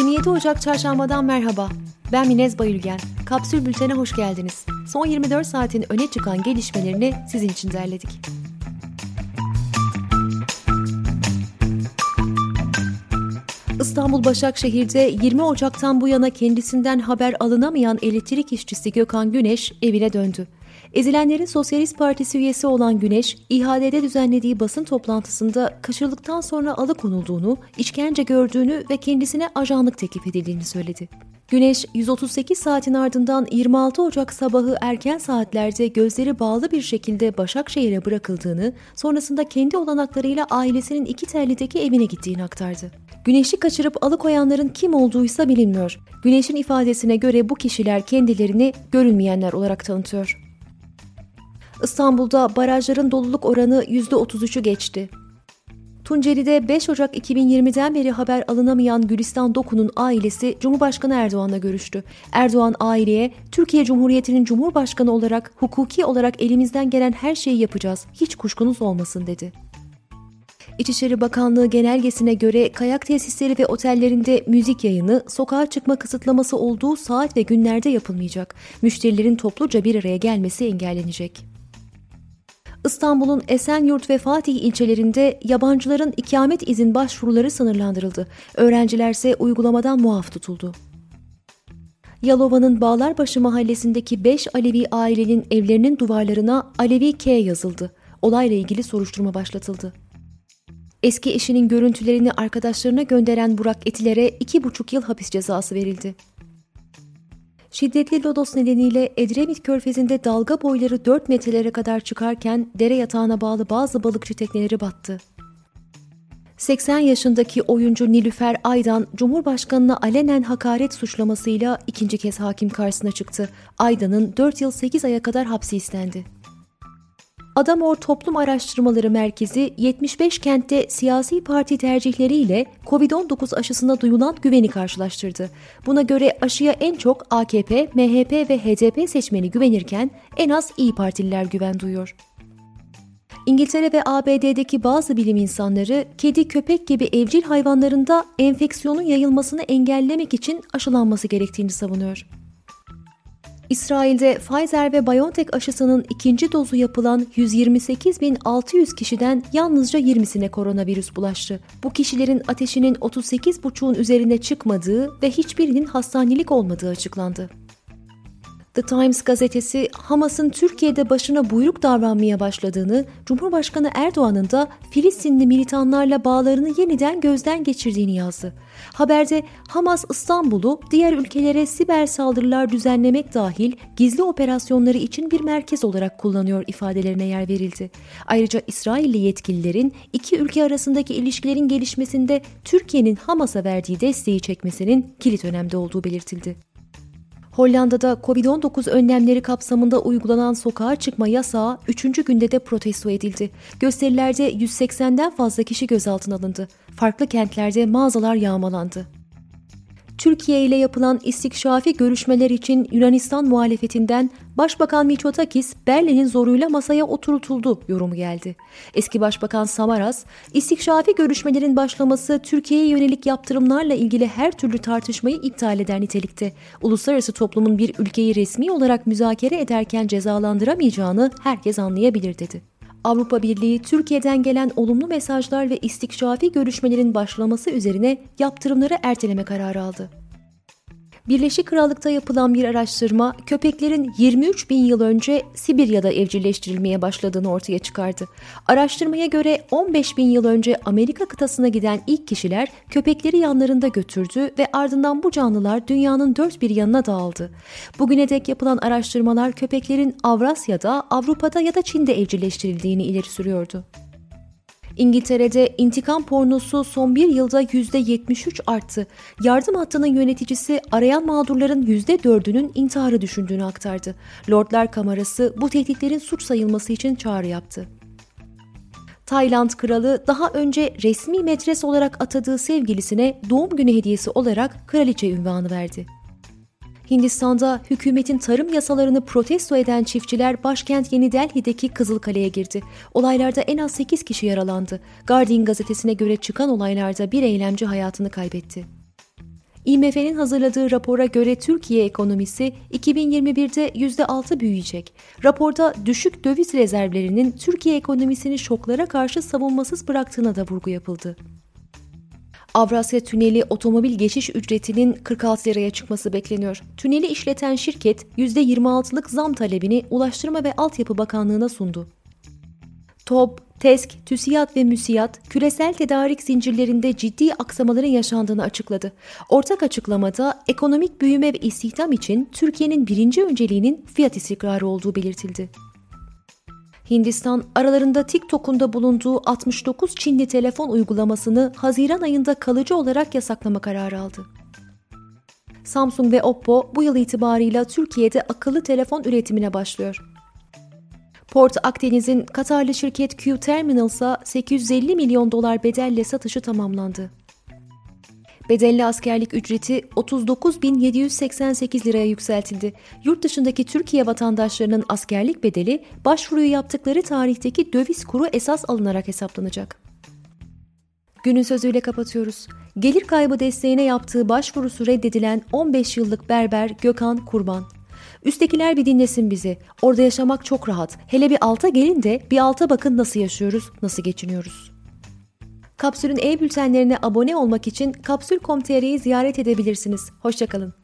27 Ocak Çarşamba'dan merhaba. Ben Minez Bayülgen. Kapsül Bülten'e hoş geldiniz. Son 24 saatin öne çıkan gelişmelerini sizin için derledik. İstanbul Başakşehir'de 20 Ocak'tan bu yana kendisinden haber alınamayan elektrik işçisi Gökhan Güneş evine döndü. Ezilenlerin Sosyalist Partisi üyesi olan Güneş, ihalede düzenlediği basın toplantısında kaçırıldıktan sonra alıkonulduğunu, işkence gördüğünü ve kendisine ajanlık teklif edildiğini söyledi. Güneş 138 saatin ardından 26 Ocak sabahı erken saatlerde gözleri bağlı bir şekilde Başakşehir'e bırakıldığını, sonrasında kendi olanaklarıyla ailesinin iki tellideki evine gittiğini aktardı. Güneşi kaçırıp alıkoyanların kim olduğuysa bilinmiyor. Güneş'in ifadesine göre bu kişiler kendilerini görünmeyenler olarak tanıtıyor. İstanbul'da barajların doluluk oranı %33'ü geçti. Tunceli'de 5 Ocak 2020'den beri haber alınamayan Gülistan Doku'nun ailesi Cumhurbaşkanı Erdoğan'la görüştü. Erdoğan aileye Türkiye Cumhuriyeti'nin Cumhurbaşkanı olarak hukuki olarak elimizden gelen her şeyi yapacağız. Hiç kuşkunuz olmasın dedi. İçişleri Bakanlığı genelgesine göre kayak tesisleri ve otellerinde müzik yayını, sokağa çıkma kısıtlaması olduğu saat ve günlerde yapılmayacak. Müşterilerin topluca bir araya gelmesi engellenecek. İstanbul'un Esenyurt ve Fatih ilçelerinde yabancıların ikamet izin başvuruları sınırlandırıldı. Öğrencilerse uygulamadan muaf tutuldu. Yalova'nın Bağlarbaşı mahallesindeki 5 Alevi ailenin evlerinin duvarlarına Alevi K yazıldı. Olayla ilgili soruşturma başlatıldı. Eski eşinin görüntülerini arkadaşlarına gönderen Burak Etiler'e 2,5 yıl hapis cezası verildi. Şiddetli lodos nedeniyle Edremit Körfezi'nde dalga boyları 4 metrelere kadar çıkarken dere yatağına bağlı bazı balıkçı tekneleri battı. 80 yaşındaki oyuncu Nilüfer Aydan, Cumhurbaşkanı'na alenen hakaret suçlamasıyla ikinci kez hakim karşısına çıktı. Aydan'ın 4 yıl 8 aya kadar hapsi istendi. Adamor Toplum Araştırmaları Merkezi 75 kentte siyasi parti tercihleriyle COVID-19 aşısına duyulan güveni karşılaştırdı. Buna göre aşıya en çok AKP, MHP ve HDP seçmeni güvenirken en az İyi Partililer güven duyuyor. İngiltere ve ABD'deki bazı bilim insanları kedi, köpek gibi evcil hayvanlarında enfeksiyonun yayılmasını engellemek için aşılanması gerektiğini savunuyor. İsrail'de Pfizer ve BioNTech aşısının ikinci dozu yapılan 128.600 kişiden yalnızca 20'sine koronavirüs bulaştı. Bu kişilerin ateşinin 38,5'un üzerine çıkmadığı ve hiçbirinin hastanelik olmadığı açıklandı. The Times gazetesi Hamas'ın Türkiye'de başına buyruk davranmaya başladığını, Cumhurbaşkanı Erdoğan'ın da Filistinli militanlarla bağlarını yeniden gözden geçirdiğini yazdı. Haberde Hamas İstanbul'u diğer ülkelere siber saldırılar düzenlemek dahil gizli operasyonları için bir merkez olarak kullanıyor ifadelerine yer verildi. Ayrıca İsrailli yetkililerin iki ülke arasındaki ilişkilerin gelişmesinde Türkiye'nin Hamas'a verdiği desteği çekmesinin kilit önemde olduğu belirtildi. Hollanda'da Covid-19 önlemleri kapsamında uygulanan sokağa çıkma yasağı 3. günde de protesto edildi. Gösterilerde 180'den fazla kişi gözaltına alındı. Farklı kentlerde mağazalar yağmalandı. Türkiye ile yapılan istikşafi görüşmeler için Yunanistan muhalefetinden Başbakan Mitsotakis Berlin'in zoruyla masaya oturtuldu yorumu geldi. Eski Başbakan Samaras, istikşafi görüşmelerin başlaması Türkiye'ye yönelik yaptırımlarla ilgili her türlü tartışmayı iptal eder nitelikte. Uluslararası toplumun bir ülkeyi resmi olarak müzakere ederken cezalandıramayacağını herkes anlayabilir dedi. Avrupa Birliği Türkiye'den gelen olumlu mesajlar ve istikşafi görüşmelerin başlaması üzerine yaptırımları erteleme kararı aldı. Birleşik Krallık'ta yapılan bir araştırma köpeklerin 23 bin yıl önce Sibirya'da evcilleştirilmeye başladığını ortaya çıkardı. Araştırmaya göre 15 bin yıl önce Amerika kıtasına giden ilk kişiler köpekleri yanlarında götürdü ve ardından bu canlılar dünyanın dört bir yanına dağıldı. Bugüne dek yapılan araştırmalar köpeklerin Avrasya'da, Avrupa'da ya da Çin'de evcilleştirildiğini ileri sürüyordu. İngiltere'de intikam pornosu son bir yılda %73 arttı. Yardım hattının yöneticisi arayan mağdurların %4'ünün intiharı düşündüğünü aktardı. Lordlar Kamerası bu tehditlerin suç sayılması için çağrı yaptı. Tayland kralı daha önce resmi metres olarak atadığı sevgilisine doğum günü hediyesi olarak kraliçe ünvanı verdi. Hindistan'da hükümetin tarım yasalarını protesto eden çiftçiler başkent Yeni Delhi'deki Kızılkale'ye girdi. Olaylarda en az 8 kişi yaralandı. Guardian gazetesine göre çıkan olaylarda bir eylemci hayatını kaybetti. IMF'nin hazırladığı rapora göre Türkiye ekonomisi 2021'de %6 büyüyecek. Raporda düşük döviz rezervlerinin Türkiye ekonomisini şoklara karşı savunmasız bıraktığına da vurgu yapıldı. Avrasya Tüneli otomobil geçiş ücretinin 46 liraya çıkması bekleniyor. Tüneli işleten şirket %26'lık zam talebini Ulaştırma ve Altyapı Bakanlığı'na sundu. TOB, TESK, TÜSİAD ve MÜSİAD küresel tedarik zincirlerinde ciddi aksamaların yaşandığını açıkladı. Ortak açıklamada ekonomik büyüme ve istihdam için Türkiye'nin birinci önceliğinin fiyat istikrarı olduğu belirtildi. Hindistan aralarında TikTok'un da bulunduğu 69 Çinli telefon uygulamasını Haziran ayında kalıcı olarak yasaklama kararı aldı. Samsung ve Oppo bu yıl itibarıyla Türkiye'de akıllı telefon üretimine başlıyor. Port Akdeniz'in Katarlı şirket Q Terminals'a 850 milyon dolar bedelle satışı tamamlandı. Bedelli askerlik ücreti 39.788 liraya yükseltildi. Yurt dışındaki Türkiye vatandaşlarının askerlik bedeli başvuruyu yaptıkları tarihteki döviz kuru esas alınarak hesaplanacak. Günün sözüyle kapatıyoruz. Gelir kaybı desteğine yaptığı başvurusu reddedilen 15 yıllık berber Gökhan Kurban. Üsttekiler bir dinlesin bizi. Orada yaşamak çok rahat. Hele bir alta gelin de bir alta bakın nasıl yaşıyoruz, nasıl geçiniyoruz. Kapsül'ün e-bültenlerine abone olmak için kapsül.com.tr'yi ziyaret edebilirsiniz. Hoşçakalın.